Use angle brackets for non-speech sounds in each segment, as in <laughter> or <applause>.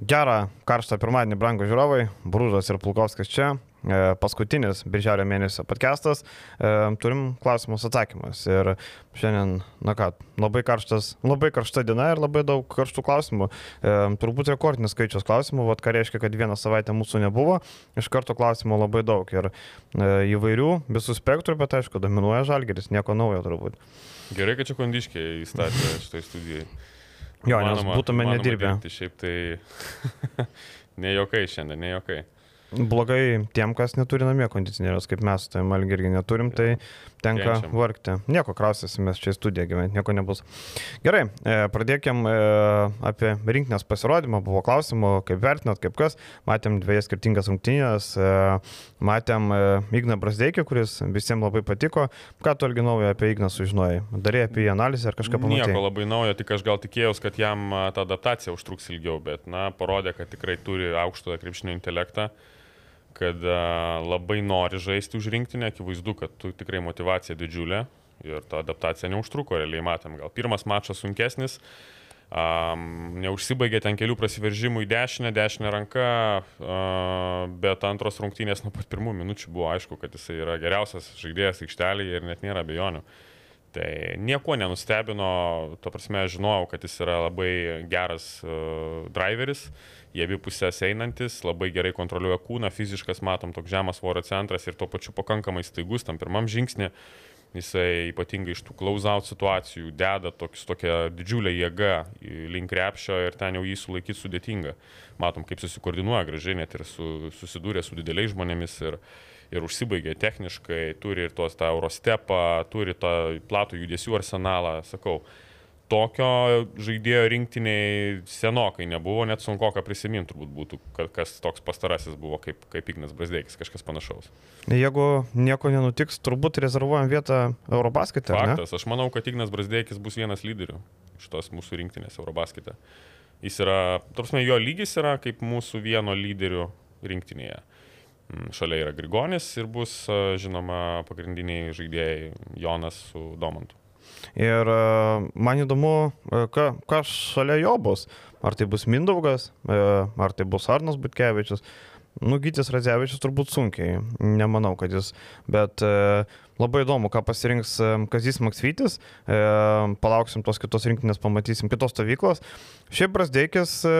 Gerą karštą pirmadienį, brangų žiūrovai, Brūžas ir Pulkovskis čia. E, paskutinis birželio mėnesio podcastas. E, turim klausimus atsakymus. Ir šiandien, na ką, labai, karštas, labai karšta diena ir labai daug karštų klausimų. E, turbūt rekordinis skaičius klausimų, vad ką reiškia, kad vieną savaitę mūsų nebuvo. Iš karto klausimų labai daug ir įvairių, visų spektrų, bet aišku, dominuoja žalgeris, nieko naujo turbūt. Gerai, kad čia kondiškiai įstatė šitoj studijai. Jo, manoma, nes būtume nedirbę. Tai šiaip tai <laughs> ne jokai šiandien, ne jokai. Blogai tiem, kas neturi namie kondicionierius, kaip mes, tai malgi irgi neturim, tai tenka Kenčiam. vargti. Nieko kraustysimės čia į studiją gyventi, nieko nebus. Gerai, e, pradėkim e, apie rinkinės pasirodymą. Buvo klausimų, kaip vertinat, kaip kas. Matėm dviejas skirtingas rungtynės, e, matėm Igną Brasdeikį, kuris visiems labai patiko. Ką tu irgi naujo apie Igną sužinojai? Darė apie jį analizę ar kažką panašaus? Nieko labai naujo, tik aš gal tikėjausi, kad jam ta adaptacija užtruks ilgiau, bet, na, parodė, kad tikrai turi aukštą krepšinio intelektą kad labai nori žaisti už rinktinę, akivaizdu, kad tu tikrai motivacija didžiulė ir ta adaptacija neužtruko, realiai matėm, gal pirmas mačas sunkesnis, um, neužsibaigė ten kelių prasiveržimų į dešinę, dešinę ranką, uh, bet antros rungtynės nuo pat pirmų minučių buvo aišku, kad jis yra geriausias žaidėjas aikštelėje ir net nėra bejonių. Tai nieko nenustebino, to prasme, žinojau, kad jis yra labai geras uh, driveris. Uh, jie abi pusės einantis, labai gerai kontroliuoja kūną, fiziškas, matom, toks žemas svorio centras ir tuo pačiu pakankamai staigus tam pirmam žingsnį. Jisai ypatingai iš tų close-out situacijų deda toks, tokią didžiulę jėgą link krepšio ir ten jau jį sulaikyti sudėtinga. Matom, kaip susikoordinuoja gražiai, net ir su, susidūrė su dideliais žmonėmis ir, ir užsibaigė techniškai, turi ir tos tą Eurostepą, turi tą platų judesių arsenalą, sakau tokio žaidėjo rinktiniai senokai nebuvo, net sunku ką prisiminti turbūt būtų, kas toks pastarasis buvo kaip, kaip Ignas Brasdeikis, kažkas panašaus. Jeigu nieko nenutiks, turbūt rezervuojam vietą Eurobaskete. Faktas, aš manau, kad Ignas Brasdeikis bus vienas lyderių šitos mūsų rinktinės Eurobaskete. Jis yra, tarpsme, jo lygis yra kaip mūsų vieno lyderių rinktinėje. Mm, šalia yra Grigonis ir bus, žinoma, pagrindiniai žaidėjai Jonas su Domantu. Ir man įdomu, ka, kas šalia jo bus. Ar tai bus Mindaugas, ar tai bus Arnas Butkevičius. Nugytis Radzevičius turbūt sunkiai, nemanau, kad jis, bet e, labai įdomu, ką pasirinks Kazis Maksvytis, e, palauksim tos kitos rinkinės, pamatysim kitos stovyklos. Šiaip Brasdeikis e,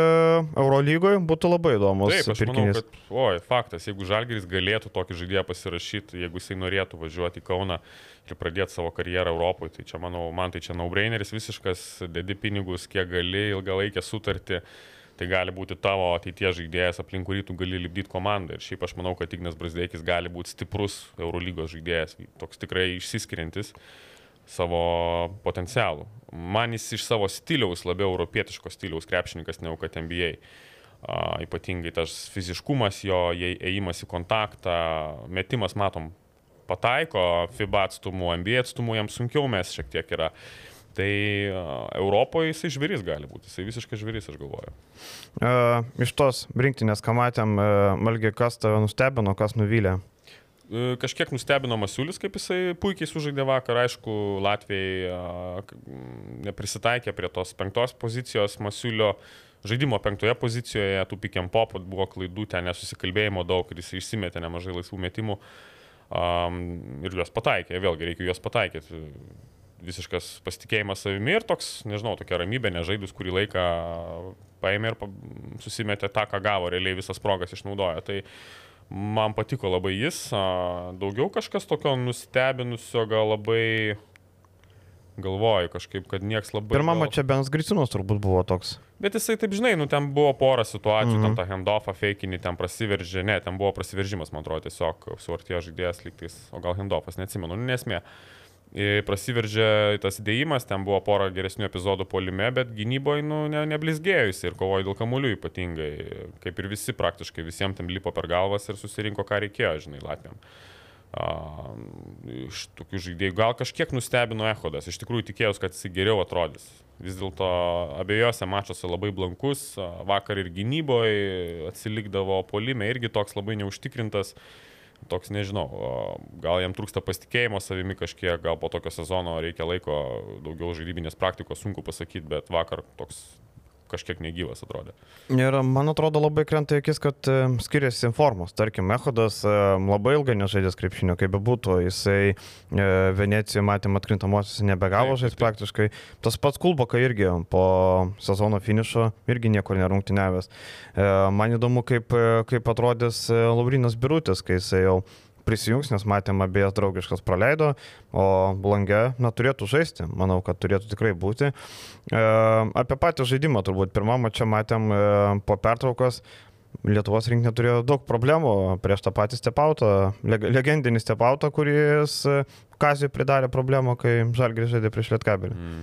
Eurolygoje būtų labai įdomus. Taip, aš pirkinys. manau, kad, oi, faktas, jeigu Žalgeris galėtų tokį žaidėją pasirašyti, jeigu jisai norėtų važiuoti į Kauną ir pradėti savo karjerą Europoje, tai čia, manau, man tai čia naubraineris visiškas, dedi pinigus, kiek gali, ilgalaikę sutartį tai gali būti tavo ateities žaidėjas, aplink kurį tu gali lipdyti komandą. Ir šiaip aš manau, kad Ignas Brasdeikis gali būti stiprus Eurolygos žaidėjas, toks tikrai išsiskiriantis savo potencialų. Man jis iš savo stiliaus, labiau europietiško stiliaus krepšininkas negu kad NBA. Uh, ypatingai tas fiziškumas jo, įėjimas į kontaktą, metimas, matom, pataiko, FIBA atstumų, NBA atstumų jam sunkiau mes šiek tiek yra. Uh, Tai Europoje jisai žvėris gali būti, jisai visiškai žvėris, aš galvoju. E, iš tos rinktinės, ką matėm, e, Malgi, kas tave nustebino, kas nuvylė? E, kažkiek nustebino Masiulis, kaip jisai puikiai sužaidė vakar, aišku, Latvijai neprisitaikė prie tos penktos pozicijos Masiulio žaidimo penktoje pozicijoje, tų pikiam pop buvo klaidų, ten nesusikalbėjimo daug ir jis išsimetė nemažai laisvų metimų um, ir juos pataikė, vėlgi reikia juos pataikyti visiškas pasitikėjimas savimi ir toks, nežinau, tokia ramybė, nežaidus kurį laiką paėmė ir susimetė tą, ką gavo, realiai visas progas išnaudojo. Tai man patiko labai jis, daugiau kažkas tokio nustebinusio, gal labai galvoju kažkaip, kad nieks labai... Pirmą gal... čia Benas Griciūnas turbūt buvo toks. Bet jisai taip žinai, nu ten buvo pora situacijų, mm -hmm. ten tą handoffą fakinį, ten prasiveržė, ne, ten buvo prasiveržimas, man atrodo, tiesiog suartėjo žaidėjas lygtais, o gal handoffas, neatsimenu, nu nesmė. Uh, prasiveržė tas įdėjimas, ten buvo pora geresnių epizodų polime, bet gynyboje nu, ne, neblizgėjusi ir kovojo dėl kamuolių ypatingai, kaip ir visi praktiškai, visiems tam lipo per galvas ir susirinko, ką reikėjo, žinai, Latvijam. Uh, iš tokių žaidėjų gal kažkiek nustebino Ehodas, iš tikrųjų tikėjausi, kad jis geriau atrodys. Vis dėlto abiejose mačiuose labai blankus, vakar ir gynyboje atsilikdavo polime, irgi toks labai neužtikrintas. Uh, toks nežinau, gal jam trūksta pasitikėjimo savimi kažkiek, gal po tokio sezono reikia laiko, daugiau žaidybinės praktikos, sunku pasakyti, bet vakar toks kažkiek negyvas atrodė. Ir man atrodo labai krenta akis, kad e, skiriasi informacijos. Tarkim, Mehodas e, labai ilgai nežaidė krepšinio, kaip bebūtų, jisai e, Venecijoje matėm atkrintamosios nebegavo žaisti praktiškai. Tas pats Kulboka irgi po sezono finišo irgi niekur nerungtiniavęs. Man įdomu, kaip, kaip atrodys Laurinas Birutis, kai jisai jau prisijungs, nes matėm abiejas draugiškas praleido, o Blange neturėtų žaisti, manau, kad turėtų tikrai būti. E, apie patį žaidimą turbūt pirmą čia matėm e, po pertraukos. Lietuvos rinkinė turėjo daug problemų prieš tą patį stepautą, leg legendinį stepautą, kuris e, Kazijui pridarė problemų, kai Žalgris žaidė prieš Lietkabelį. Mm.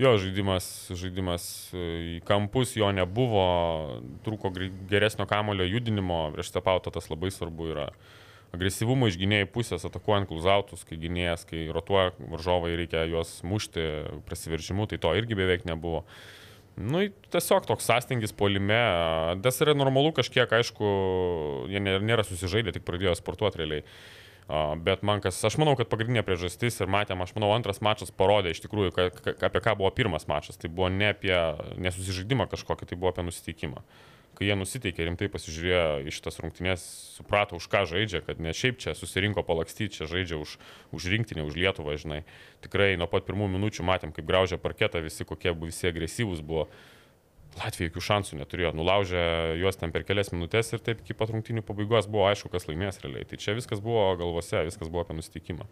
Jo, žaidimas, žaidimas e, į kampus jo nebuvo, trūko geresnio kamulio judinimo, prieš stepautą tas labai svarbu yra. Uh, agresyvumo iš gynėjų pusės, atakuojant klauzautus, kai gynėjas, kai rotuoja varžovai, reikia juos mušti prasiveržimu, tai to irgi beveik nebuvo. Nu, tiesiog toks sąstingis polime. Das yra normalu kažkiek, aišku, jie nėra susižaidę, tik pradėjo sportuoti realiai. Bet man kas, aš manau, kad pagrindinė priežastis ir matėm, aš manau, antras mačas parodė iš tikrųjų, ka, ka, apie ką buvo pirmas mačas. Tai buvo ne apie nesusižaidimą kažkokį, tai buvo apie nusiteikimą kai jie nusiteikė rimtai pasižiūrėjo iš tas rungtynės, suprato, už ką žaidžia, kad ne šiaip čia susirinko palakstyti, čia žaidžia už, už rinktinę, už Lietuvą, žinai. Tikrai nuo pat pirmų minučių matėm, kaip graužia parketą, visi kokie visi agresyvūs buvo. Latvija jokių šansų neturėjo, nulaužė juos ten per kelias minutės ir taip iki pat rungtinių pabaigos buvo aišku, kas laimės realiai. Tai čia viskas buvo galvose, viskas buvo apie nusiteikimą.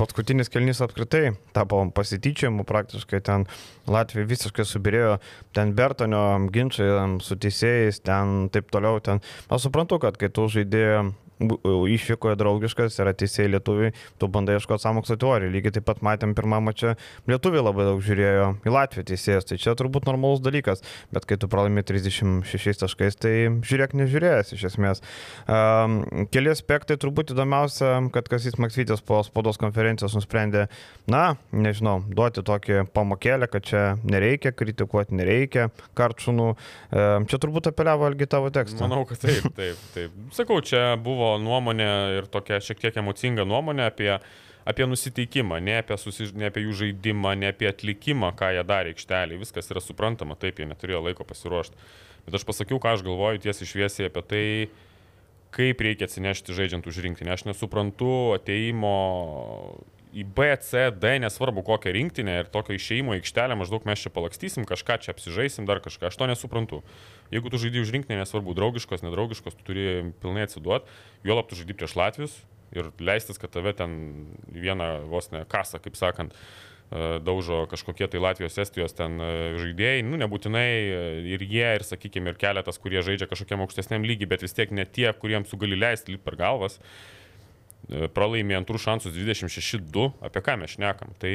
Paskutinis kelnys apskritai tapo pasityčiamu, praktiškai ten Latvija visiškai subirėjo, ten Bertonio ginčiai su teisėjais, ten taip toliau. Ten. Aš suprantu, kad kai tu žaidėjai išvykoje draugiškas, yra teisėjai lietuviai, tu bandai ieškoti samokslo teorijų. Lygiai taip pat matėm pirmą mačią, lietuviai labai daug žiūrėjo į Latviją teisėjas, tai čia turbūt normalus dalykas, bet kai tu pralaimi 36 taškais, tai žiūrėk nežiūrėjęs iš esmės. Um, keli aspektai turbūt įdomiausia, kad Kasys Maksytis po spaudos konferencijos nusprendė, na, nežinau, duoti tokį pamokėlę, kad čia nereikia kritikuoti, nereikia kartšūnų. Um, čia turbūt apeliavo Algi tavo tekstą. Manau, kad taip, taip, taip. Sakau, čia buvo savo nuomonę ir tokią šiek tiek emocingą nuomonę apie, apie nusiteikimą, ne apie, susiž... ne apie jų žaidimą, ne apie atlikimą, ką jie darė aikštelį. Viskas yra suprantama, taip, jie neturėjo laiko pasiruošti. Bet aš pasakiau, ką aš galvoju tiesiai šviesiai apie tai, kaip reikia atsinešti žaidžiant už rinktinį. Aš nesuprantu ateimo į B, C, D, nesvarbu kokią rinktinę ir tokio išeimo aikštelę, maždaug mes čia palakstysim, kažką čia apsižaisim, dar kažką, aš to nesuprantu. Jeigu tu žaidži už rinktinę, nesvarbu, draugiškos, nedraugiškos, tu turi pilnai atsiduoti, juolap tu žaidži prieš Latvius ir leistis, kad tave ten vieną vos ne kasą, kaip sakant, e, daužo kažkokie tai Latvijos, Estijos ten e, žaidėjai, nu nebūtinai e, ir jie, ir sakykime, ir keletas, kurie žaidžia kažkokiam aukštesniam lygiui, bet vis tiek ne tie, kuriems tu gali leisti lip per galvas. E, pralaimė antrų šansus 26-2, apie ką mes šnekam. Tai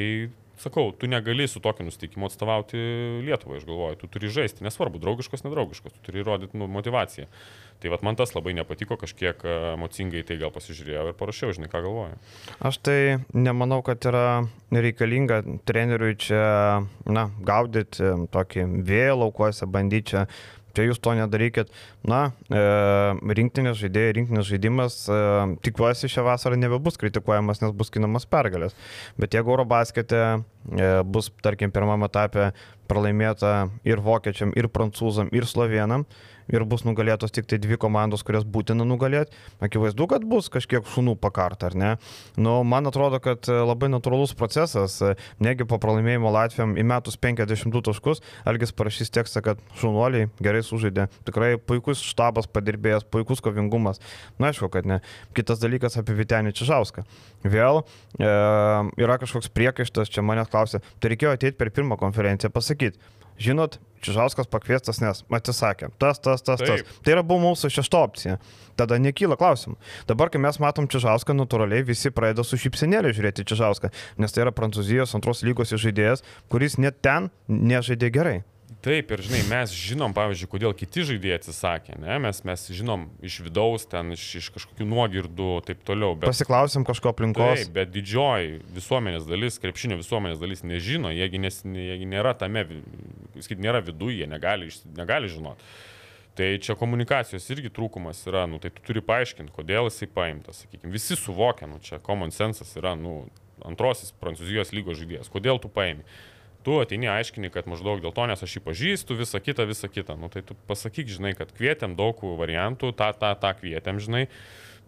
sakau, tu negali su tokiu nusteikimu atstovauti Lietuvą, aš galvoju, tu turi žaisti, nesvarbu, draugiškos, nedraugiškos, tu turi rodyti nu, motivaciją. Tai vat, man tas labai nepatiko, kažkiek e, emocingai tai gal pasižiūrėjau ir parašiau, žinai, ką galvoju. Aš tai nemanau, kad yra reikalinga treneriui čia, na, gaudyti tokį vėjo laukuose, bandyti čia čia jūs to nedarykit. Na, e, rinktinės žaidėjai, rinktinės žaidimas, e, tikiuosi šią vasarą nebebus kritikuojamas, nes bus kinamas pergalės. Bet jeigu oro baskete e, bus, tarkim, pirmame etape pralaimėta ir vokiečiam, ir prancūzam, ir slovenam, ir bus nugalėtos tik tai dvi komandos, kurias būtina nugalėti. Akivaizdu, kad bus kažkiek šunų pakart, ar ne? Nu, man atrodo, kad e, labai natūralus procesas, e, negi po pralaimėjimo Latvijam įmetus 52 taškus, Algis parašys tekstą, kad šunuoliai gerai sužaidė. Tikrai puikus štabas padirbėjęs, puikus kovingumas. Na, aišku, kad ne. Kitas dalykas apie Vitenį Čižauską. Vėl e, yra kažkoks priekaištas, čia manęs klausė, tai reikėjo ateiti per pirmą konferenciją pasakyti žinot, Čižauskas pakviestas, nes atsisakė. Tas, tas, tas, Taip. tas. Tai yra buvo mūsų šešta opcija. Tada nekyla klausimų. Dabar, kai mes matom Čižauską, natūraliai visi pradeda su šypsenėlė žiūrėti Čižauską, nes tai yra Prancūzijos antros lygos žaidėjas, kuris net ten nežaidė gerai. Taip, ir žinai, mes žinom, pavyzdžiui, kodėl kiti žaidėjai atsisakė, ne? mes, mes žinom iš vidaus, ten iš, iš kažkokių nuogirdų ir taip toliau. Bet, Pasiklausim kažko aplinkos. Taip, bet didžioji visuomenės dalis, krepšinio visuomenės dalis nežino, jiegi, nes, jiegi nėra tame, sakyt, nėra viduje, jie negali, negali žinoti. Tai čia komunikacijos irgi trūkumas yra, nu, tai tu turi paaiškinti, kodėl jisai paimtas, sakykime, visi suvokia, nu, čia common sensas yra, nu, antrosis Prancūzijos lygos žaidėjas, kodėl tu paimi tu ateini aiškini, kad maždaug dėl to, nes aš jį pažįstu, visą kitą, visą kitą. Nu, tai tu pasakyk, žinai, kad kvietėm daug variantų, tą, tą, tą kvietėm, žinai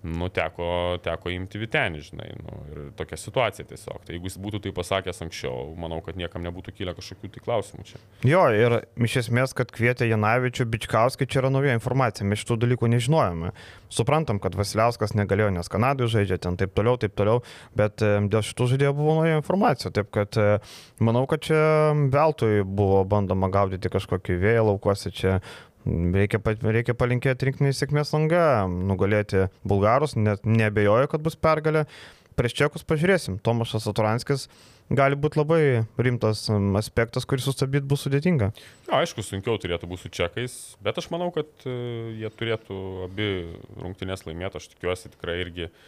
nu, teko, teko imti vitenį, žinai, nu, ir tokia situacija tiesiog. Tai jeigu jis būtų tai pasakęs anksčiau, manau, kad niekam nebūtų kilę kažkokių tai klausimų čia. Jo, ir iš esmės, kad kvietė Janavičių, Bičkauskį, čia yra nauja informacija, mes šitų dalykų nežinojome. Suprantam, kad Vasiliauskas negalėjo, nes Kanadai žaidžia ten taip toliau, taip toliau, bet dėl šitų žaidėjų buvo nauja informacija. Taip kad manau, kad čia veltui buvo bandoma gaudyti kažkokį vėją laukuose, čia Reikia, reikia palinkėti rinkiniai sėkmės langą, nugalėti bulgarus, net nebejoju, kad bus pergalė. Prieš čekus pažiūrėsim. Tomašas Aturanskis gali būti labai rimtas aspektas, kurį sustabdyti bus sudėtinga. Ja, aišku, sunkiau turėtų būti su čekais, bet aš manau, kad e, jie turėtų abi rungtynės laimėti. Aš tikiuosi tikrai irgi uh,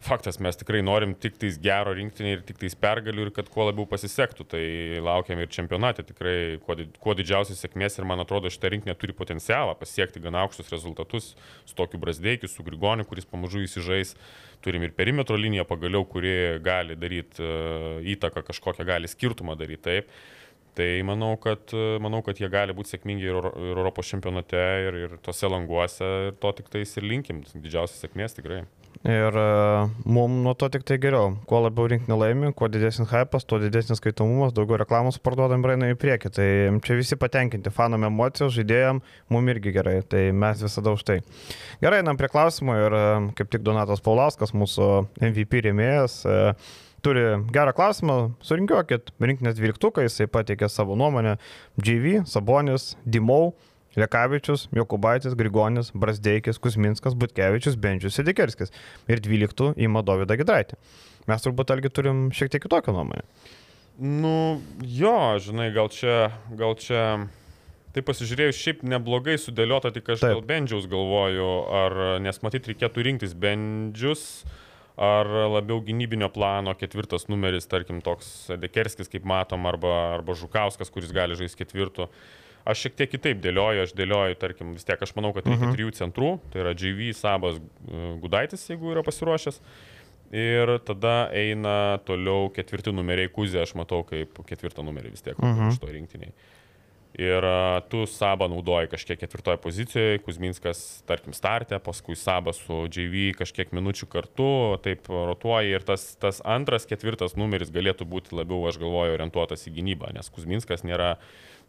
faktas, mes tikrai norim tik tais gero rinktinį ir tik tais pergalių ir kad kuo labiau pasisektų. Tai laukiam ir čempionate tikrai kuo, kuo didžiausias sėkmės ir man atrodo šitą rinkinį turi potencialą pasiekti gana aukštus rezultatus su tokiu Brasdeikiu, su Grigoniu, kuris pamažu įsižais. Turim ir perimetro liniją pagaliau, kuri gali daryti uh, įtaką kažkokią, gali skirtumą daryti taip. Tai manau, kad, manau, kad jie gali būti sėkmingi ir, ir Europos čempionate, ir, ir tose languose, ir to tik tais ir linkim. Didžiausias sėkmės tikrai. Ir e, mums nuo to tik tai geriau. Kuo labiau rinkinį laimi, kuo didesnis hypas, tuo didesnis skaitomumas, daugiau reklamos parduodam ir eina į priekį. Tai čia visi patenkinti, fanam emocijos, žaidėjim, mums irgi gerai. Tai mes visada už tai. Gerai, einam prie klausimų ir uh, kaip tik Donatas Paulauskas, mūsų MVP rėmėjas, uh, turi gerą klausimą, surinkiuokit rinkinės dvyliktuką, jisai pateikė savo nuomonę. JV, Sabonis, Dimau. Lekavičius, Jokubaitis, Grigonis, Brasdeikis, Kusminskas, Butkevičius, Benčius ir Dikerskis. Ir 12 įma Dovydą Gidraitį. Mes turbūt algi turim šiek tiek kitokią nuomonę. Nu, jo, žinai, gal čia, gal čia, tai pasižiūrėjus, šiaip neblogai sudėliota, tik aš Taip. dėl Bendžiaus galvoju, ar, nes matyt, reikėtų rinktis Bendžius, ar labiau gynybinio plano ketvirtas numeris, tarkim, toks Dekerskis, kaip matom, arba, arba Žukauskas, kuris gali žaisti ketvirtų. Aš šiek tiek kitaip dėlioju, aš dėlioju, tarkim, vis tiek aš manau, kad reikia uh mhm. -huh. trijų centrų, tai yra JV, Sabas, Gudaitis, jeigu yra pasiruošęs. Ir tada eina toliau ketvirti numeriai, Kuzė, aš matau kaip ketvirtą numerį vis tiek uh -huh. iš to rinktiniai. Ir tu Sabą naudoji kažkiek ketvirtoje pozicijoje, Kuzminskas, tarkim, startė, paskui Sabas su JV kažkiek minučių kartu, taip rotuoji ir tas, tas antras, ketvirtas numeris galėtų būti labiau, aš galvoju, orientuotas į gynybą, nes Kuzminskas nėra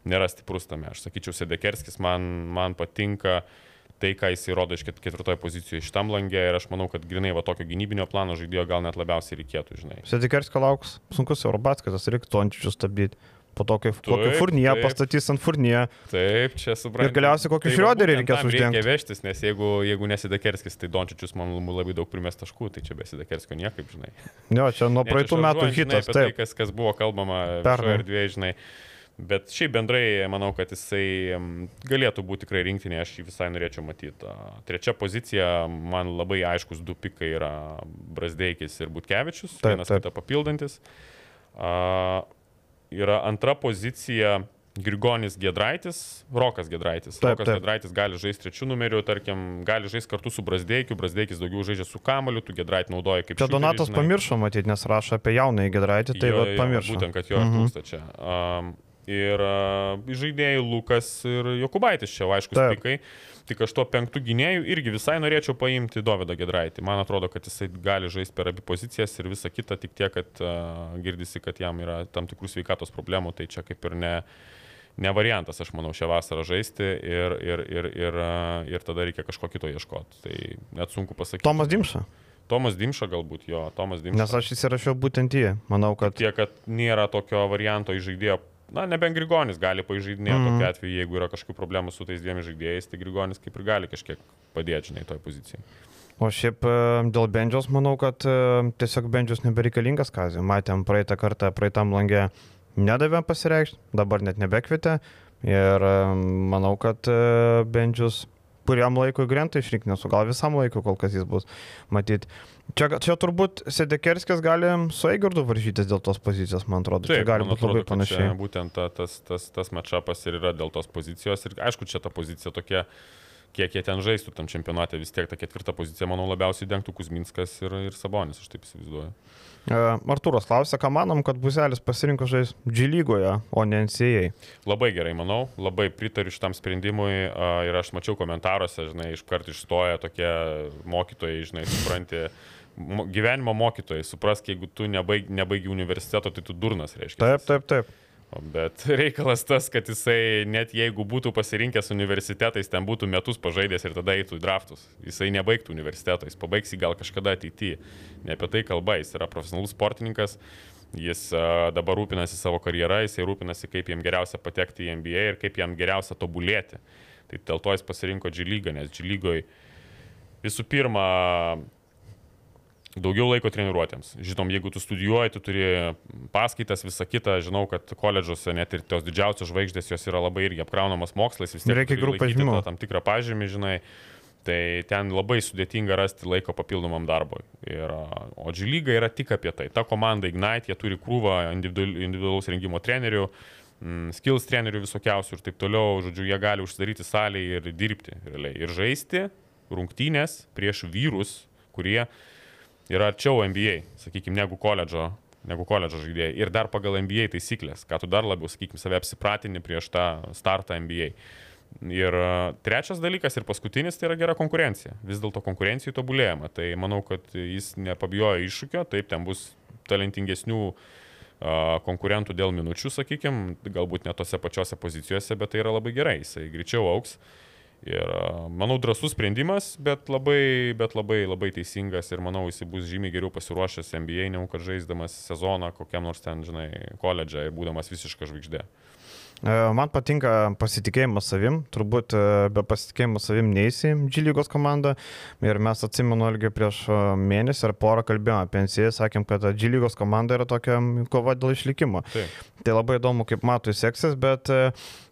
nėra stiprus tame. Aš sakyčiau, Sedekerskis man, man patinka tai, ką jis įrodo iš ketvirtoje pozicijoje šitam langė ir aš manau, kad grinai va tokio gynybinio plano žaidėjo gal net labiausiai reikėtų, žinai. Sedekerskio lauks sunkus Eurobatskas, reiktų Tončičius stabdyti. Po to, kai kokį furniją pastatys ant furniją. Taip, čia suprantu. Ir galiausiai kokį šrioderį reikės uždengti. Reikia vežtis, nes jeigu, jeigu nesidekerskis, tai Dončičius man labai daug primės taškų, tai čia besidekerskio niekaip, žinai. Jo, čia nuo praeitų metų hitas. Žinai, tai, kas, kas buvo kalbama per erdvėje, žinai. Bet šiaip bendrai manau, kad jisai galėtų būti tikrai rinktinė, aš jį visai norėčiau matyti. Trečia pozicija, man labai aiškus du pikai yra Brasdeikis ir Butkevičius, taip, vienas taip. kitą papildantis. Uh, yra antra pozicija Grigonis Gedraitis, Rokas Gedraitis. Taip, Rokas taip. Gedraitis gali žaisti trečių numerių, tarkim, gali žaisti kartu su Brasdeikiu, Brasdeikis daugiau žaidžia su Kamaliu, tu Gedraitį naudoji kaip... Čia Donatas žinai. pamiršo matyti, nes rašo apie jaunąjį Gedraitį, tai jo, pamiršo. Būtent, kad jo mhm. trūksta čia. Um, ir žaidėjai Lukas ir Jokubaitis čia, aišku, pikai. Tik aš tuo penktų gynėjų irgi visai norėčiau paimti Dovydą Gedraitį. Man atrodo, kad jisai gali žaisti per abi pozicijas ir visa kita, tik tiek, kad uh, girdisi, kad jam yra tam tikrų sveikatos problemų, tai čia kaip ir ne, ne variantas, aš manau, šią vasarą žaisti ir, ir, ir, ir, uh, ir tada reikia kažko kito ieškoti. Tai net sunku pasakyti. Tomas Dimša. Tomas Dimša galbūt, jo, Tomas Dimša. Nes aš įsirašiau būtent jį, manau, kad... Tiek, kad nėra tokio varianto į žaidėjo Na, nebent Grigonis gali pažeidinėti mm. tokiu atveju, jeigu yra kažkokių problemų su tais dviem žaidėjais, tai Grigonis kaip ir gali kažkiek padėti, žinai, toj pozicijai. O šiaip e, dėl Bendžios manau, kad e, tiesiog Bendžios nebereikalingas kazė. Matėm praeitą kartą, praeitam langė nedavė pasireikšti, dabar net nebekvietė. Ir e, manau, kad Bendžius kuriam laikui grenta išrinkti, nesu gal visam laikui, kol kas jis bus matyti. Čia, čia turbūt Sedekerskis gali su Eigirdu varžytis dėl tos pozicijos, man atrodo. Taip, čia gali būti labai panašiai. Būtent ta, tas, tas, tas matšapas ir yra dėl tos pozicijos. Ir aišku, čia ta pozicija tokia kiek jie ten žaistų tam čempionate, vis tiek tą ketvirtą poziciją, manau, labiausiai dengtų Kuzminskas ir, ir Sabonis, aš taip įsivaizduoju. E, Artūras klausia, ką manom, kad Buzelis pasirinko žais G lygoje, o ne NCAA. Labai gerai, manau, labai pritariu šitam sprendimui ir aš mačiau komentaruose, žinai, iškart išstoja tokie mokytojai, žinai, supranti, gyvenimo mokytojai, suprask, jeigu tu nebaig, nebaigi universiteto, tai tu durnas, reiškia. Taip, taip, taip. Bet <laughs> reikalas tas, kad jisai net jeigu būtų pasirinkęs universitetais, ten būtų metus pažaidęs ir tada eitų į draftus. Jisai nebaigtų universiteto, jis pabaigs jį gal kažkada ateityje. Ne apie tai kalba, jis yra profesionalus sportininkas, jis dabar rūpinasi savo karjerą, jisai rūpinasi, kaip jam geriausia patekti į NBA ir kaip jam geriausia tobulėti. Tai dėl to jis pasirinko G lygą, nes G lygoje visų pirma daugiau laiko treniruotėms. Žinom, jeigu tu studijuoji, tu turi paskaitas, visą kitą, žinau, kad koledžuose net ir tos didžiausios žvaigždės jos yra labai irgi apkraunamas mokslas, vis tiek Reikia pažymų. tą Tam tikrą pažymį, žinai. Tai ten labai sudėtinga rasti laiko papildomam darbui. Ir, o G lyga yra tik apie tai. Ta komanda Ignite, jie turi krūvą individual, individualaus rengimo trenerių, mm, skills trenerių visokiausių ir taip toliau. Žodžiu, jie gali užsidaryti salėje ir dirbti realiai. Ir žaisti rungtynės prieš vyrus, kurie yra arčiau NBA, sakykime, negu koledžo, negu koledžo žaidėjai. Ir dar pagal NBA taisyklės, ką tu dar labiau, sakykime, save apsipratini prieš tą startą NBA. Ir a, trečias dalykas ir paskutinis tai yra gera konkurencija. Vis dėlto konkurencijų tobulėjama. Tai manau, kad jis nepabijojo iššūkio, taip ten bus talentingesnių a, konkurentų dėl minučių, sakykime, galbūt ne tose pačiose pozicijose, bet tai yra labai gerai, jisai greičiau auks. Ir manau, drasus sprendimas, bet labai, bet labai, labai teisingas ir manau, jisai bus žymiai geriau pasiruošęs NBA, negu kad žaisdamas sezoną kokiam nors ten, žinai, koledže ir būdamas visiška žvaigždė. E, Man patinka pasitikėjimas savim, turbūt e, be pasitikėjimo savim neįsi G lygos komandą. Ir mes atsimenu, irgi prieš e, mėnesį ar porą kalbėjome apie NCA, sakėm, kad G lygos komanda yra tokia kova dėl išlikimo. Taip. Tai labai įdomu, kaip matui seksis, bet,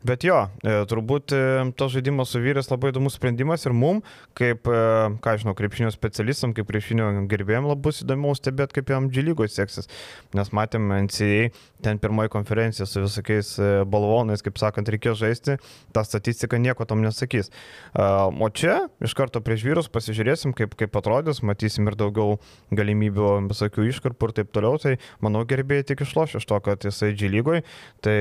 bet jo, e, turbūt e, tas žaidimas su vyrais labai įdomus sprendimas ir mum, kaip, e, ką žinau, krepšinio specialistam, kaip krepšinio gerbėjim labai įdomu stebėti, kaip jam G lygoje seksis. Nes matėm NCA, ten pirmoji konferencija su visokiais balvonais, kaip sakant, reikėjo žaisti, ta statistika nieko tam nesakys. O čia iš karto prieš vyrus pasižiūrėsim, kaip, kaip atrodys, matysim ir daugiau galimybių visokių iškarpų ir taip toliau. Tai manau gerbėjai tik išloš iš to, kad jisai G lygoj. Tai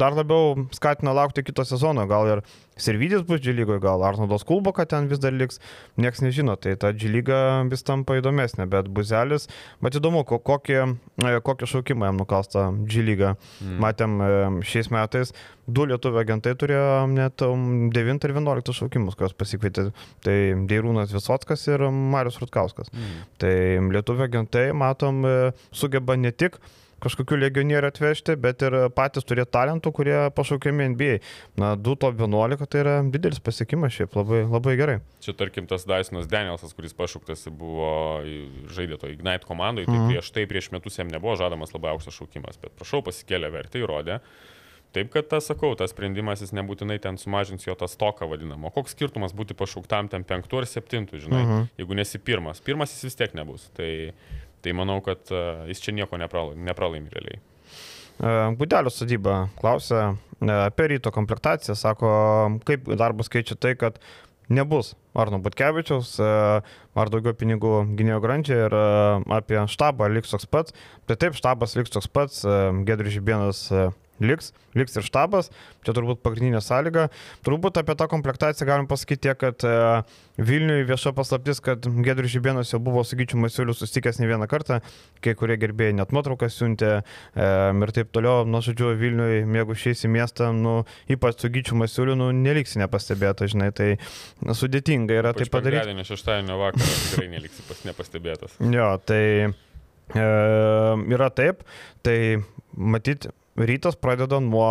dar labiau skatina laukti kito sezono. Gal ir Sirvidis bus G lygoje, gal Arnoldas Kulboka ten vis dar liks. Niekas nežino, tai ta G lyga vis tampa įdomesnė. Bet Buzelis, bet įdomu, ko- kokį, e, kokį šaukimą jam nukalsta G lyga. Mm. Matėm e, šiais metais du lietuvių agentai turėjo net um, 9 ir 11 šaukimus, kuriuos pasikvietė. Tai Deirūnas Visotskas ir Marius Rutkauskas. Mm. Tai lietuvių agentai, matom, e, sugeba ne tik kažkokių legionierių atvežti, bet ir patys turėti talentų, kurie pašaukiami NBA. Na, 2 top 11 tai yra didelis pasiekimas šiaip, labai, labai gerai. Čia tarkim tas Dysonas Danielsas, kuris pašauktas buvo žaidė to Ignite komandai, tai Mhm. prieš tai prieš metus jam nebuvo žadamas labai aukštas šaukimas, bet prašau pasikėlė vertę, įrodė. Taip, kad tas, sakau, tas sprendimas jis nebūtinai ten sumažins jo tą stoką vadinamą. Koks skirtumas būti pašauktam ten penktų ar septintų, žinai, Mhm. jeigu nesi pirmas. Pirmas jis vis tiek nebus. Tai, tai manau, kad uh, jis čia nieko nepralaimi, realiai. Budelio sodyba klausia e, apie ryto komplektaciją, sako, kaip darbas keičia tai, kad nebus Arno Butkevičiaus, e, ar daugiau pinigų gynėjo grandžiai ir e, apie štabą liks toks pats. Tai taip, štabas liks toks pats, e, liks, liks ir štabas, čia turbūt pagrindinė sąlyga. Turbūt apie tą komplektaciją galim pasakyti tiek, kad e, Vilniui vieša paslaptis, kad Gedrius Žibienas jau buvo su Gyčiu Masiuliu susitikęs ne vieną kartą, kai kurie gerbėjai net nuotraukas siuntė e, ir taip toliau. Nu, žodžiu, Vilniui, jeigu šiais į miestą, nu, ypač su Gyčiu Masiuliu, nu, neliksi nepastebėta, žinai, tai sudėtinga yra tai padaryti. Penktadienio, šeštadienio vakarą tikrai neliksi pas nepastebėtas. Jo, tai e, yra taip, tai matyti. Rytas pradeda nuo,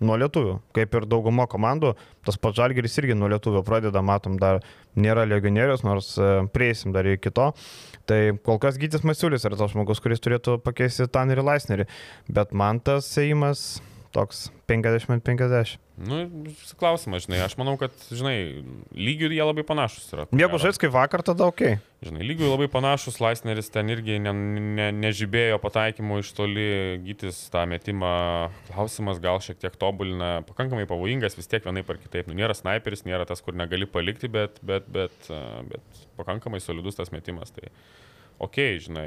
nuo lietuvių, kaip ir dauguma komandų, tas pats žalgeris irgi nuo lietuvių pradeda, matom, dar nėra legionierius, nors e, prieisim dar iki to. Tai kol kas Gytis Masiulis yra tas žmogus, kuris turėtų pakeisti Tanerį Laisnerį, bet man tas ėjimas toks 50-50. Nu, klausimas, žinai, aš manau, kad, žinai, lygių jie labai panašus yra. Jeigu žais kaip vakar, tada ok. Žinai, lygių labai panašus, Laisneris ten irgi ne, ne, nežibėjo pataikymu iš toli, gytis tą metimą, klausimas gal šiek tiek tobulina, pakankamai pavojingas vis tiek vienaip ar kitaip. Nu, nėra sniperis, nėra tas, kur negali palikti, bet, bet, bet, bet pakankamai solidus tas metimas. Tai ok, žinai,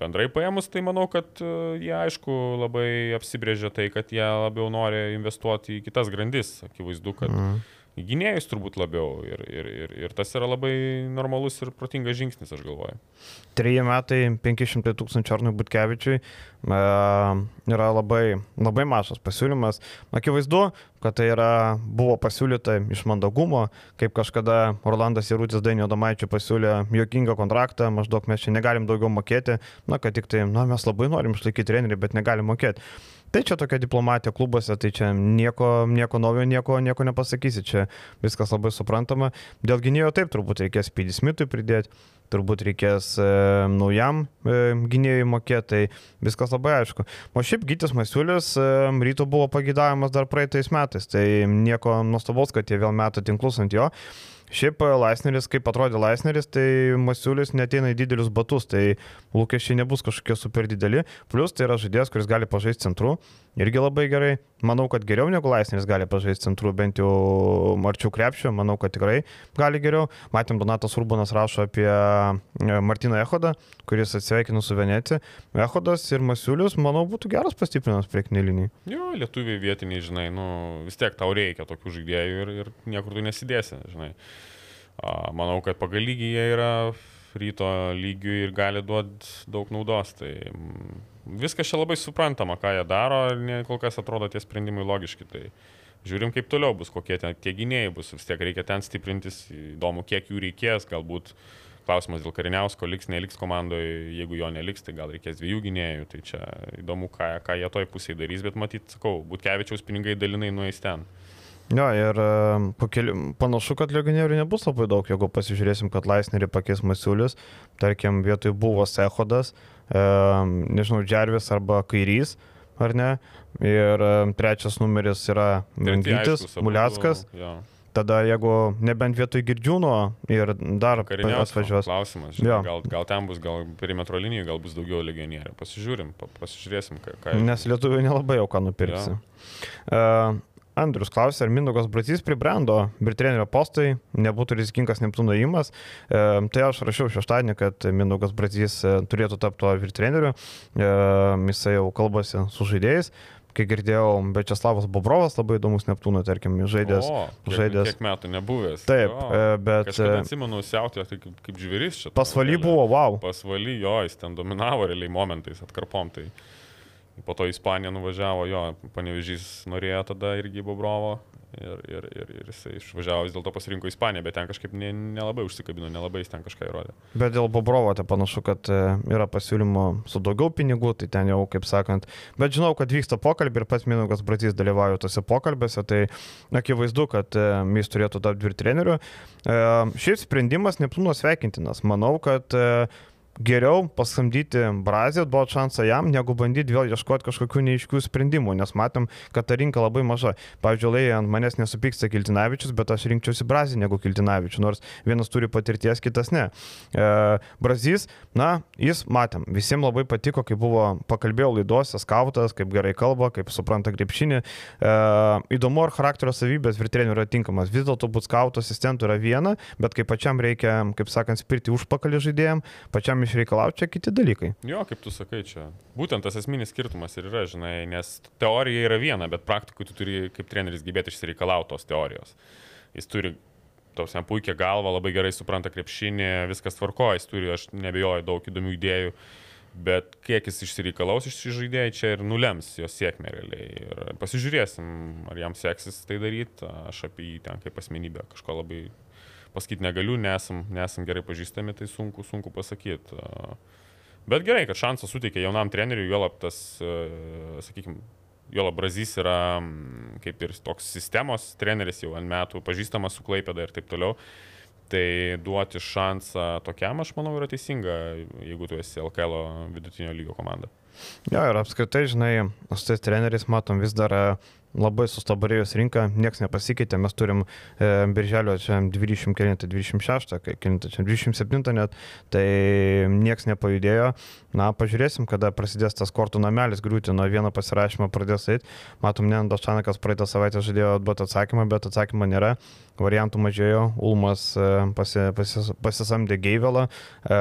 bendrai paėmus, tai manau, kad jie aišku labai apsibrėžia tai, kad jie labiau nori investuoti į kitas grandis. Akivaizdu, kad mm. Gynėjus turbūt labiau ir, ir, ir, ir tas yra labai normalus ir protingas žingsnis, aš galvoju. Treji metai 500 tūkstančių Arnui Butkevičiui yra labai, labai mažas pasiūlymas. Akivaizdu, kad tai yra, buvo pasiūlyta iš mandagumo, kaip kažkada Orlandas Irūtis Dainio Domaičiui pasiūlė jokingą kontraktą, maždaug mes čia negalim daugiau mokėti, na, kad tik tai, na, mes labai norim išlaikyti trenerių, bet negalim mokėti. Tai čia tokia diplomatija klubuose, tai čia nieko, nieko naujo, nieko, nieko nepasakysi, čia viskas labai suprantama. Dėl gynėjo taip turbūt reikės Pidį Smitui pridėti turbūt reikės e, naujam e, gynėjui mokėti, tai viskas labai aišku. O šiaip Gytis Masiulis e, ryto buvo pagidavimas dar praeitais metais, tai nieko nuostabaus, kad jie vėl meta tinklus ant jo. Šiaip e, Laisneris, kaip atrodė Laisneris, tai Masiulis neteina į didelius batus, tai lūkesčiai nebus kažkokie super dideli. Plus tai yra žaidėjas, kuris gali pažaisti centru, irgi labai gerai. Manau, kad geriau negu Laisneris gali pažaisti centru, bent jau arčiau krepšio, manau, kad tikrai gali geriau. Matėm, Donatas Urbanas rašo apie Martiną Ehodą, kuris atsveikino su Venecija. Ehodas ir Masiulius, manau, būtų geras pastiprinimas priekinė linija. Jo, lietuviai vietiniai, žinai, nu, vis tiek tau reikia tokių žaidėjų ir, ir niekur tu nesidėsi, žinai. Manau, kad pagal lygį jie yra ryto lygių ir gali duoti daug naudos. Tai viskas čia labai suprantama, ką jie daro, kol kas atrodo tie sprendimai logiški. Tai žiūrim, kaip toliau bus, kokie ten tie gynėjai bus, vis tiek reikia ten stiprintis, įdomu, kiek jų reikės, galbūt klausimas dėl kariniausko liks, neliks komandoje, jeigu jo neliks, tai gal reikės dviejų gynėjų, tai čia įdomu, ką, ką jie toj pusėje darys, bet matyt, sakau, Butkevičiaus pinigai dalinai nueis ten. Jo, ir keli, panašu, kad legionierių nebus labai daug, jeigu pasižiūrėsim, kad Laisnerį pakeis Masiulis, tarkim, vietoj buvo Sehodas, e, nežinau, Džervis arba Kairys, ar ne, ir e, trečias numeris yra Vengytis, Muliackas. Tada jeigu nebent vietoj girdžiūno ir dar atvažiuos. Klausimas, žinai, gal, gal ten bus, gal perimetro linijų, gal bus daugiau legionierių. Pasižiūrim, pasižiūrėsim, ką. ką Nes lietuvių nelabai jau ką nupirksi. Ja. Uh, Andrius klausė, ar Mindaugas Brazys pribrendo Britrenerio postui, nebūtų rizikingas Neptūno įimas. E, tai aš rašiau šeštadienį, kad Mindaugas Brazys e, turėtų tapti to Britreneriu. E, jisai jau kalbasi su žaidėjais kai girdėjau, Bečeslavas Bobrovas labai įdomus Neptūno, tarkim, žaidėjas. O, kiek, žaidės. Kiek metų nebuvęs. Taip, o, e, bet... Aš e, atsimenu, siautė tai kaip, kaip žvėris čia. Pasvaly buvo, wow. Pasvaly, jo, jis ten dominavo realiai momentais, atkarpom. Tai po to į Ispaniją nuvažiavo, jo, panevežys norėjo tada irgi Bobrovo ir, ir, ir, ir jisai išvažiavo vis dėlto pasirinko Ispaniją, bet ten kažkaip ne, nelabai užsikabino, nelabai jis ten kažką įrodė. Bet dėl Bobrovo tai panašu, kad e, yra pasiūlymų su daugiau pinigų, tai ten jau, kaip sakant, bet žinau, kad vyksta pokalbį ir pats Minugas Bratys dalyvauja tose pokalbėse, tai akivaizdu, kad e, jis turėtų tapti dvi treneriu. E, šiaip sprendimas Neptūno sveikintinas. Manau, kad geriau pasamdyti Brazį, duoti šansą jam, negu bandyti vėl ieškoti kažkokių neiškių sprendimų, nes matom, kad ta rinka labai maža. Pavyzdžiui, Lėjai ant manęs nesupyksta Kiltinavičius, bet aš rinkčiausi Brazį negu Kiltinavičius, nors vienas turi patirties, kitas ne. E, Brazys, na, jis matėm, visiems labai patiko, kai buvo pakalbėjau laidose, skautas, kaip gerai kalba, kaip supranta krepšinį. E, įdomu, ar charakterio savybės ir trenerių yra tinkamas. Vis dėlto būt skauto asistentų yra viena, bet kai pačiam reikia, kaip sakant, spirti užpakalį žaidėjim, pačiam išreikalauti, čia kiti dalykai. Jo, kaip tu sakai, čia būtent tas esminis skirtumas ir yra, žinai, nes teorija yra viena, bet praktikui tu turi kaip treneris gebėti išsireikalauti tos teorijos. Jis turi tausiam puikia galva, labai gerai supranta krepšinį, viskas tvarko, jis turi, aš nebejoju, daug įdomių idėjų. Bet kiek jis išsireikalaus iš žaidėjų, čia ir nulems jos sėkmę realiai. Ir pasižiūrėsim, ar jam seksis tai daryti. Aš apie jį ten kaip asmenybę kažko labai pasakyti negaliu, nesam, nesam gerai pažįstami, tai sunku, sunku pasakyti. Bet gerai, kad šansą suteikia jaunam treneriui, juolap tas, sakykime, juolap Brazys yra kaip ir toks sistemos treneris jau ant metų, pažįstamas su Klaipėda ir taip toliau. Tai duoti šansą tokiam, aš manau, yra teisinga, jeigu tu esi LKL vidutinio lygio komanda. Jo, ir apskritai, žinai, su tais treneriais matom vis dar e, labai sustabarėjus rinka, niekas nepasikeitė, mes turim e, birželio čia 20 kilinti, 26, kai kilinti čia 27 net, tai niekas nepajudėjo. Na, pažiūrėsim, kada prasidės tas kortų namelis griūti, nuo vieno pasirašymo pradės eiti. Matom, ne, Dašanakas praeitą savaitę žadėjo duoti atsakymą, bet atsakymą nėra. Variantų mažėjo, Ulmas e, pasi, pasi, pasisamdė Geivelą. E,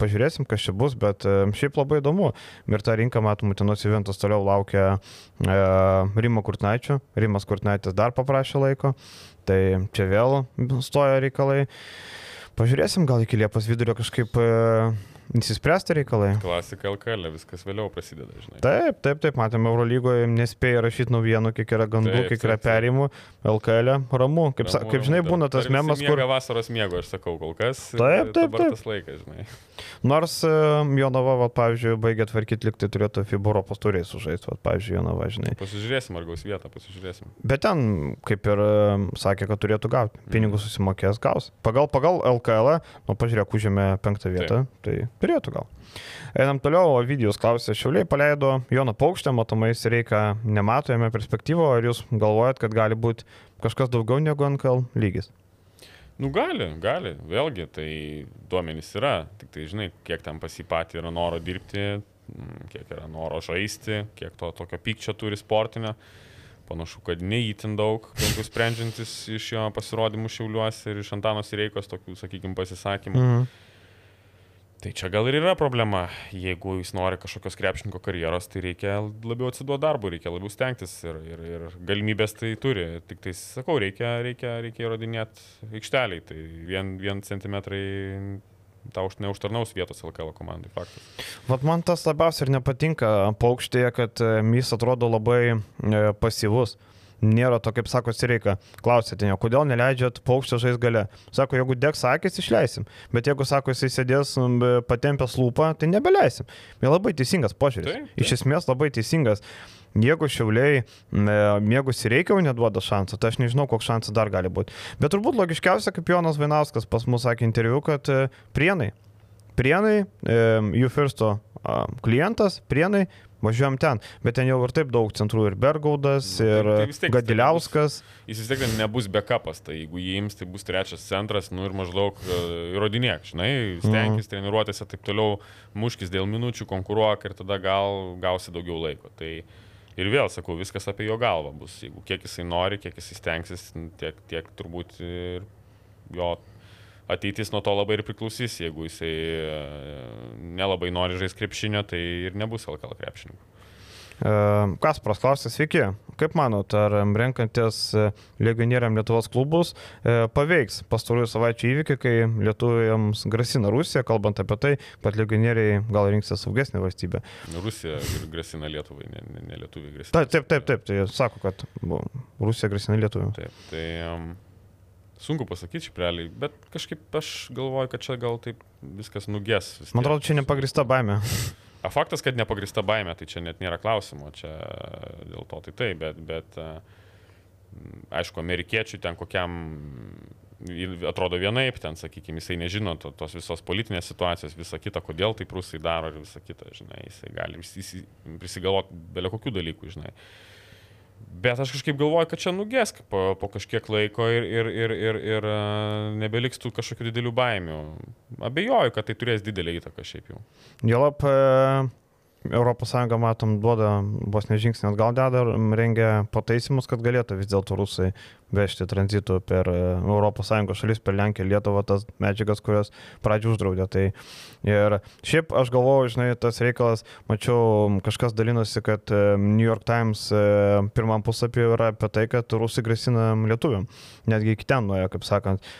pažiūrėsim, kas čia bus, bet e, šiaip labai įdomu. Ir ta rinka, matom, Utinos Juventus toliau laukia Rimo Kurtnaičio. Rimas Kurtnaitis dar paprašė laiko. Tai čia vėl stoja reikalai. Pažiūrėsim, gal iki Liepos vidurio kažkaip Įsispręsti reikalai. Klasika LKL, viskas vėliau prasideda, žinai. Taip, taip, taip, matėme Eurolygoje, nespėja rašyti naujienų, kiek yra gandų, Taip, kiek yra taip, taip. perimų, LKL, ramu. Kaip, Ramu, kaip žinai, būna tas memas, kur vasaros miego, aš sakau, kol kas. Taip, taip, taip. tas laikas, žinai. nors Jonava, va, pavyzdžiui, baigė tvarkyti, liktai turėtų FIBA Europos turėjai sužaisti, va, pavyzdžiui, Jonava, žinai. Pasižiūrėsim, ar gaus vietą, pasižiūrėsim. Bet ten, kaip ir sakė, kad turėtų gauti. Pinigus susimokės, gaus. Pagal, pagal LKL, nu, pažiūrėk, užėmė penktą vietą, tai turėtų gal. Einam toliau, Ovidijus klausė, Šiauliai paleido Joną Paukštę, matomai jis reikia nemato jame perspektyvo, ar jūs galvojat, kad gali būti kažkas daugiau negu NKL lygis? Nu gali, gali, vėlgi, tai duomenys yra, tik tai žinai, kiek ten pasipatį yra noro dirbti, mm, kiek yra noro žaisti, kiek to tokio pykčio turi sportinio. Panašu, kad neįtin daug, bent jau sprendžiantis iš jo pasirodymų šiauliuose ir iš Antanos Reikos tokių, sakykime, pasisakymų. Mhm. Tai čia gal ir yra problema. Jeigu jis nori kažkokios krepšininko karjeros, tai reikia labiau atsiduoti darbui, reikia labiau stengtis ir, ir, ir galimybės tai turi. Tik tai sakau, reikia, reikia, reikia įrodinėti aikšteliai. Tai vien, vien centimetrai tau už- neužtarnaus vietos LKL komandai, faktas. Vat man tas labiausiai ir nepatinka paukštėje, kad e, jis atrodo labai e, pasyvus. Nėra to, kaip sako Sireika. Klausėte, ne, kodėl neleidžiat paukštę žais gale. Sako, jeigu degs akis, išleisim. Bet jeigu, sako, jisai sėdės patempęs lūpą, tai nebeleisim. Ir labai teisingas požiūris. Taip, taip. Iš esmės labai teisingas. Jeigu šiauliai, jeigu Sireika jau neduoda šansą, tai aš nežinau, koks šansas dar gali būti. Bet turbūt logiškiausia, kaip Jonas Vainauskas pas mus sakė interviu, kad e, prienai Prienai, e, jų firsto klientas, Prienai, važiuojam ten, bet ten jau ir taip daug centrų ir Bergaudas, Nu, ir tai- tai tiek Gadiliauskas. Jis vis tiek nebus backupas, tai jeigu jį ims, tai bus trečias centras, nu ir maždaug e, įrodinėk, žinai, stenkis Mhm. treniruotėse taip toliau, muškis dėl minučių, konkuruok ir tada gal gausi daugiau laiko. Tai ir vėl sakau, viskas apie jo galvą bus. Jeigu kiek jisai nori, kiek jisai stengsis, tiek, tiek turbūt ir jo ateitis nuo to labai ir priklausys. Jeigu jisai e, nelabai nori žaisti krepšinio, tai ir nebus LKL krepšinio. E, Kasparas klausė, sveiki. Kaip manot, ar renkantis e, legionieriam Lietuvos klubus paveiks pastarųjų savaičių įvykiai, kai lietuviams grasina Rusija, kalbant apie tai, kad legionieriai gal rinksis saugesnį valstybę? Rusija ir grasina Lietuvai, ne, ne, ne Lietuvai grasina. Taip, taip, taip, taip, tai sako, kad Rusija grasina Lietuvai. Taip, tai um, sunku pasakyti šiaip realiai, bet kažkaip aš galvoju, kad čia gal taip viskas nugės. vis Man atrodo, čia nepagrista baime. A faktas, kad nepagrista baime, tai čia net nėra klausimo, čia dėl to tai taip, bet, bet a, m, aišku, amerikiečių ten kokiam atrodo vienaip, ten, sakykime, jisai nežino to, tos visos politinės situacijos, visą kitą, kodėl taip rusai daro ir visą kitą, žinai, jisai gali prisigalvoti belio kokių dalykų, žinai. Bet aš kažkaip galvoju, kad čia nugės po, po kažkiek laiko ir, ir, ir, ir, ir a, nebeliks tų kažkokių didelių baimių. Abejoju, kad tai turės didelį įtaką šiaip jau. Jolap, ES matom, duoda vos nežingsnį atgal deda, rengia pataisimus, kad galėtų vis dėlto rusai vežti tranzitų per ES šalis, per Lenkiją, Lietuvą, tas medžiagas, kurias pradžių uždraudė. Tai ir šiaip aš galvoju, žinai, tas reikalas, mačiau, kažkas dalinosi, kad e, New York Times e, pirmam puslapį yra apie tai, kad rusai grasina lietuviam. Netgi iki ten nuėjo, kaip sakant,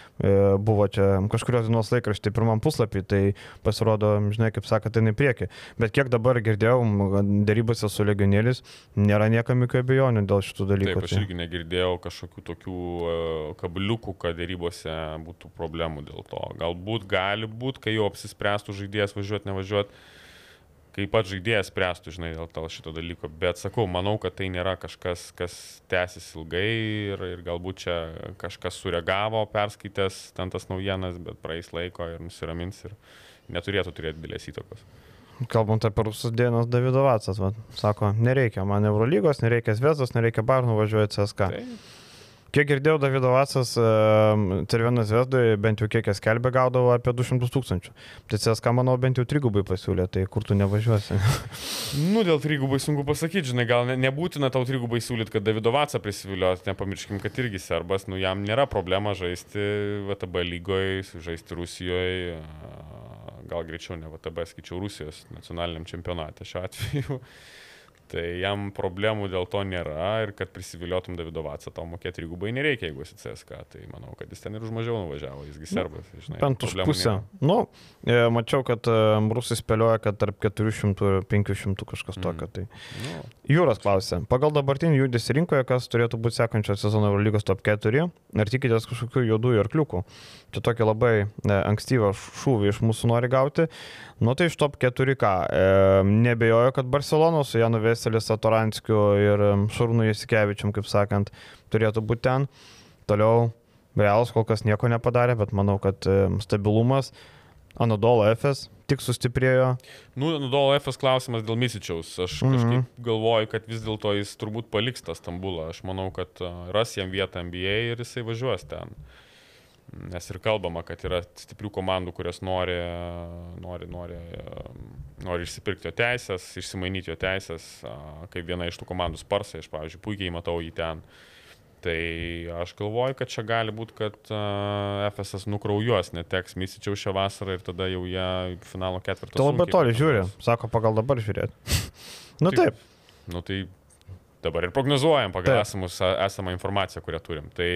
buvo čia kažkurios dienos laikraštį pirmam puslapį, tai pasirodo, žinai, kaip sakant, tai į priekį. Bet kiek dabar girdėjau, darybose su legionieriais, nėra niekam jokių abejonių dėl šitų dalykų. Taip, aš Tai- irgi negirdėjau kažkokių tokių e, kabliukų, kad dėrybose būtų problemų dėl to. Galbūt gali būti, kai jau apsispręstų žaidėjas važiuoti, nevažiuoti, kai pats žaidėjas spręstų, žinai, dėl to šito dalyko. Bet sakau, manau, kad tai nėra kažkas, kas tęsis ilgai ir, ir galbūt čia kažkas sureagavo, perskaitęs ten tas naujienas, bet praeis laiko ir nusiramins ir neturėtų turėti didelės įtakos. kalbant apie rusus dienos Davido Vatsas, va, sako, nereikia man Eurolygos, nereikia Zvezdos, nereikia Barnų važiuoti CSK. Tai, Kiek girdėjau, Davido Vatsas Cervienas Zvezdoje bent jau kiek jis kelbė gaudavo apie 200 tūkstančių. Tai CSK, manau, bent jau trigubai pasiūlė, tai kur tu nevažiuosi. <laughs> nu, dėl trigubai sunku pasakyti, žinai, gal ne, nebūtina tau trigubai siūlyti, kad Davido Vatsą prisivilioti, nepamirškim, kad irgi serbas, nu jam nėra problema žaisti VTB lygoje, žaisti Rusijoje, gal greičiau ne VTB, skaičiau Rusijos nacionaliniam čempionate šiuo atveju. Tai jam problemų dėl to nėra ir kad prisiviliotum Davido Vatsą, tau mokėti trigubai nereikia, jeigu esi CSK. Tai manau, kad jis ten ir už mažiau nuvažiavo, jisgi serbas. Žinai, Bent už pusę. nėra. Nu, e, mačiau, kad e, rusai spėlioja, kad tarp 400 ir 500 kažkas Mm. tokio. Tai. Nu, Jūras klausė, pagal dabartinį judesį rinkoje, kas turėtų būti sekančio sezono Eurolygos top 4, ar tikitės kažkokių juodųjų arkliukų? Čia tokį labai e, ankstyvą šūvį iš mūsų nori gauti. Nu tai iš top 4 ką? E, nebejoju, kad Barcelona su Janu Veselis, Atoranskiu ir Šarūnu Jasikevičium, kaip sakant, turėtų būti ten. Toliau Realas kol kas nieko nepadarė, bet manau, kad stabilumas. Anadolo FS tik sustiprėjo. Nu, Nudolo FS klausimas dėl Misičiaus. Aš Mhm. kažkaip galvoju, kad vis dėlto jis turbūt paliks tą Stambulą. Aš manau, kad ras jam vietą NBA ir jisai važiuos ten. Nes ir kalbama, kad yra stiprių komandų, kurios nori, nori, nori, nori išsipirkti jo teisės, išsimainyti jo teisės, kaip viena iš tų komandų Sparsai, aš, pavyzdžiui, puikiai matau jį ten. Tai aš galvoju, kad čia gali būti, kad uh, FSS nukraujuos, neteks Misičiau šią vasarą ir tada jau į finalo ketvirtą. Tai labai toli žiūri. Sako, pagal dabar žiūrėti. <laughs> nu Taip. taip. Nu tai dabar ir prognozuojam pagal esamus, esamą informaciją, kurią turim. Tai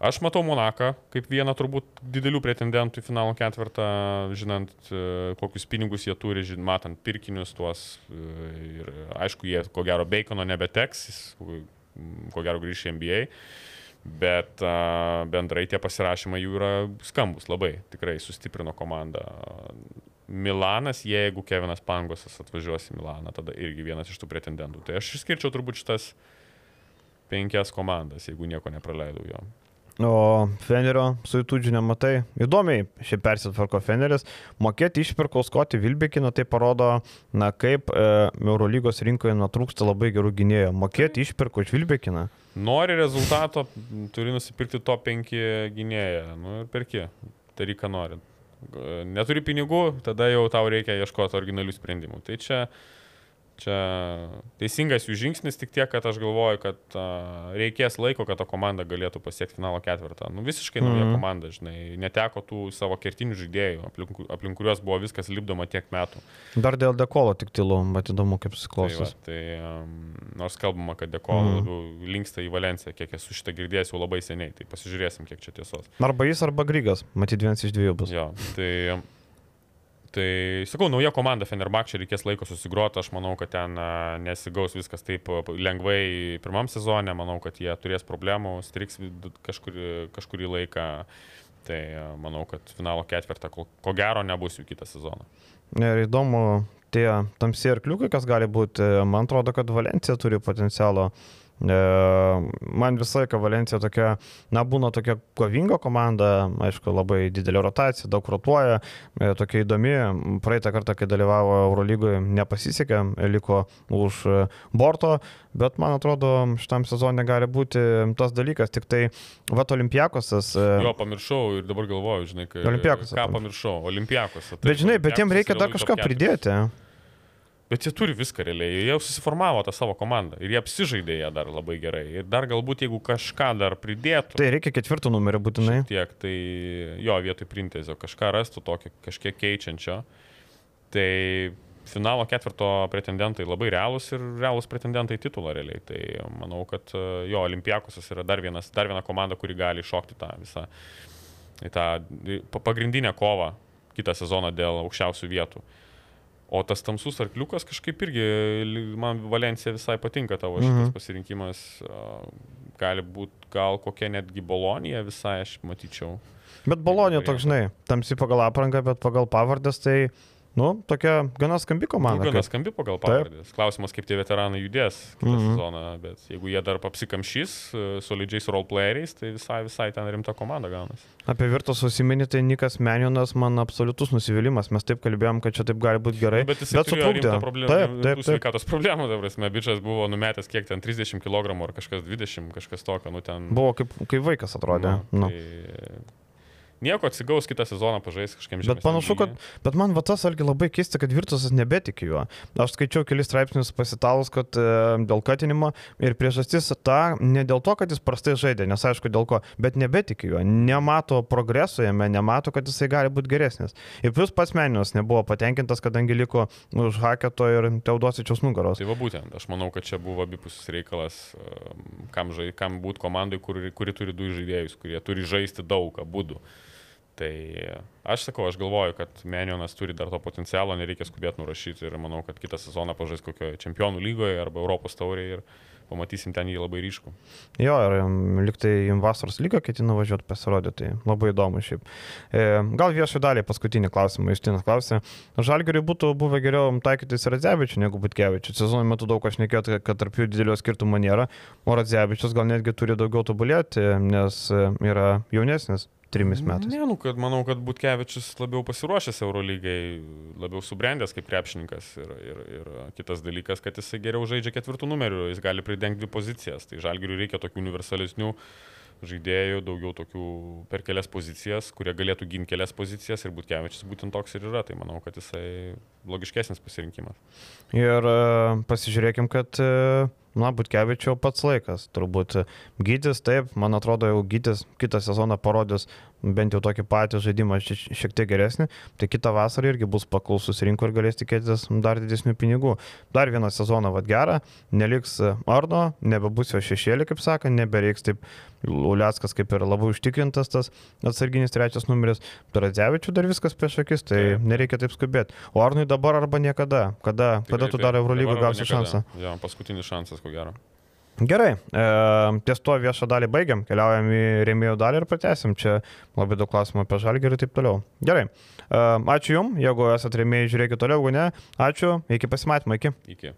aš matau Monaką kaip vieną turbūt didelių pretendentų į finalo ketvirtą, žinant, e, kokius pinigus jie turi, žin, matant pirkinius tuos. e, Ir aišku, jie ko gero Bacono nebeteks, jis ko gero grįš į NBA. Bet bendrai tie pasirašymai jų yra skambus labai, tikrai sustiprino komandą. Milanas, jeigu Kevinas Pangosas atvažiuos į Milaną, tada irgi vienas iš tų pretendentų. Tai aš išskirčiau turbūt šitas penkias komandas, jeigu nieko nepraleidau jo. O Fenerio su įtūdžiu nematai. Įdomiai, šiaip persitvarko Feneris. Mokėti išpirkau Skotį Vilbekiną, tai parodo, na kaip e, Eurolygos rinkoje nutrūksta labai gerų gynėjų. Mokėti išpirkau iš Vilbekiną. Nori rezultato, turi nusipirkti to penki gynėją. Nu ir perki. Daryk, ką nori. Neturi pinigų, tada jau tau reikia ieškoti originalių sprendimų. Tai čia, čia teisingas jų žingsnis, tik tiek, kad aš galvoju, kad a, reikės laiko, kad ta komanda galėtų pasiekti finalo ketvirtą. Nu, visiškai nauja Mhm. komanda, žinai, neteko tų savo kertinių žaidėjų, aplink, aplink kuriuos buvo viskas lipdoma tiek metų. Dar dėl dekolo tik tylu, bet įdomu, kaip Tai, va, susiklostys. tai um, nors kalbama, kad Dekola Mhm. mm. labiau linksta į Valenciją, kiek esu šitą girdėjęs jau labai seniai, tai pasižiūrėsim, kiek čia tiesos. Arba jis, arba Grygas. Matyt, vienas iš dviejų bus. Jo, tai, tai sakau, nauja komanda Fenerbakčia reikės laiko susigroti, aš manau, kad ten nesigaus viskas taip lengvai pirmam sezone, manau, kad jie turės problemų, striks kažkurį, kažkurį laiką. Tai manau, kad finalo ketvirtą ko, ko gero nebus jų kitą sezoną. Ir įdomu, tie tamsiai arkliukai, kas gali būti, man atrodo, kad Valencija turi potencialo. E, Man visą laiką Valencija tokia, na, būna tokia kovinga komanda, aišku, labai didelė rotacija, daug rotuoja, e, tokia įdomi. Praeitą kartą, kai dalyvavo Eurolygoje, nepasisekė, liko už e, borto, bet man atrodo, šitam sezonė gali būti tas dalykas, tik tai Vat Olimpiakosas. Jo, pamiršau ir dabar galvoju, žinai, kai, Olimpiakosą ką pam- pamiršau. Olimpiakos. Bet žinai, bet jiem reikia dar kažką pridėti. Bet jie turi viską realiai, jie jau susiformavo tą savo komandą ir jie apsižaidė ją dar labai gerai. Ir dar galbūt jeigu kažką dar pridėtų, Tai reikia ketvirtų numerį būtinai. tiek, tai jo vietoj printezio kažką rastų tokio kažkiek keičiančio. Tai finalo ketvirto pretendentai labai realūs ir realūs pretendentai titulą realiai. Tai manau, kad e, jo Olimpiakosas yra dar, vienas, dar viena komanda, kuri gali iššokti tą visą tą pagrindinę kovą kitą sezoną dėl aukščiausių vietų. O tas tamsus arkliukas kažkaip irgi, man Valencija visai patinka tavo šitas Mhm. pasirinkimas. Gali būti gal kokia netgi Bolonija visai, aš matyčiau. Bet Bolonija toks, žinai, tamsi pagal aprangą, bet pagal pavardės tai nu, tokia gana skambi komanda. Nu, gana kaip- skambi pagal pavardės. Klausimas, kaip tie veteranai judės kitą Mhm. sezoną, bet jeigu jie dar apsikamšys e, solidžiais roleplayeriais, tai visai, visai ten rimta komanda gaunasi. Apie Virtus užsiminė, tai Nikas Menionas man absoliutus nusivylimas. Mes taip kalbėjom, kad čia taip gali būti gerai. Bet jis sutrukdė. problemą. Taip, taip, taip. Sveikatos problemų, ta prasme, bičias buvo numetęs kiek ten 30 kg ar kažkas 20, kažkas tokio, nu ten. Buvo kaip, kaip vaikas atrodė. Nu, Nu. tai... Nieko atsigaus kitą sezoną pažais kažkiem Bet panašu, kad, bet man va tas irgi labai keista, kad Virtusas nebetiki juo. Aš skaičiau kelis straipsnius pasitalus, kad e, dėl katinimo ir priežastis ta, ne dėl to, kad jis prastai žaidė, nes aišku dėl ko, bet nebetiki juo, nemato progreso jame, nemato, kad jisai gali būti geresnis. Ir plus pats meninas nebuvo patenkintas, kadangi liko už Haketo ir Teodosičiaus nugaros. Tai va būtent, aš manau, kad čia buvo abipusis reikalas, um, kam, žai, kam būti komandai, kuri, kuri turi du žaidėjus, kurie turi žaisti daug, abu. Tai aš sakau, aš galvoju, kad Menionas turi dar to potencialo, nereikia skubėti nurašyti ir manau, kad kitą sezoną pažais kokioje čempionų lygoje arba Europos taurėje ir pamatysim ten jį labai ryškų. Jo, ir liktai į vasaros lygą ketina važiuoti pasirodyti, tai labai įdomu šiaip. E, gal viešai daliai paskutinį klausimą, Justinas klausė. Žalgeriui būtų buvę geriau taikytis Radzevičių negu Butkevičių. Sezono metu daug aš nekėjau, kad tarp jų didelio skirtumo nėra, o Radzevičius gal netgi turi daugiau tobulėti, nes e, yra jaunesnis. Trimis metais. Ne, nu, kad manau, kad Butkevičius labiau pasiruošęs Eurolygai, labiau subrendęs kaip krepšininkas ir, ir, ir kitas dalykas, kad jisai geriau žaidžia ketvirtų numerių, jis gali pridengti dvi pozicijas. Tai žalgiriui reikia tokių universalesnių žaidėjų, daugiau tokių per kelias pozicijas, kurie galėtų ginti kelias pozicijas ir Butkevičius būtent toks ir yra. Tai manau, kad jisai logiškesnis pasirinkimas. Ir e, pasižiūrėkim, kad, e, na, Butkevičio pats laikas. Turbūt Gytis, taip, man atrodo, jau Gytis kitą sezoną parodys bent jau tokį patį žaidimą šie- šiek tiek geresnį. Tai kitą vasarą irgi bus paklausus rinkų ir galės tikėtis dar didesnių pinigų. Dar vieną sezoną vad gerą, neliks Arno, nebebus jo šešėlį, kaip sakant, nebereiks taip Uliackas kaip ir labai užtikrintas tas atsarginis trečias numeris. Taradzevičių dar viskas prieš akis, tai nereikia taip skubėti. O Arnui dabar arba niekada. Kada, kada tu dar arba gausi šansą? Jo, paskutinis šansas, ko gero. Gerai, e, ties to viešą dalį baigiam, keliaujam į rėmėjų dalį ir pratęsim. Čia labai daug klausimų apie žalgį ir taip toliau. Gerai, e, ačiū Jums, jeigu esate rėmėjai, žiūrėkit toliau, jeigu ne, ačiū, iki pasimatymo, iki. Iki.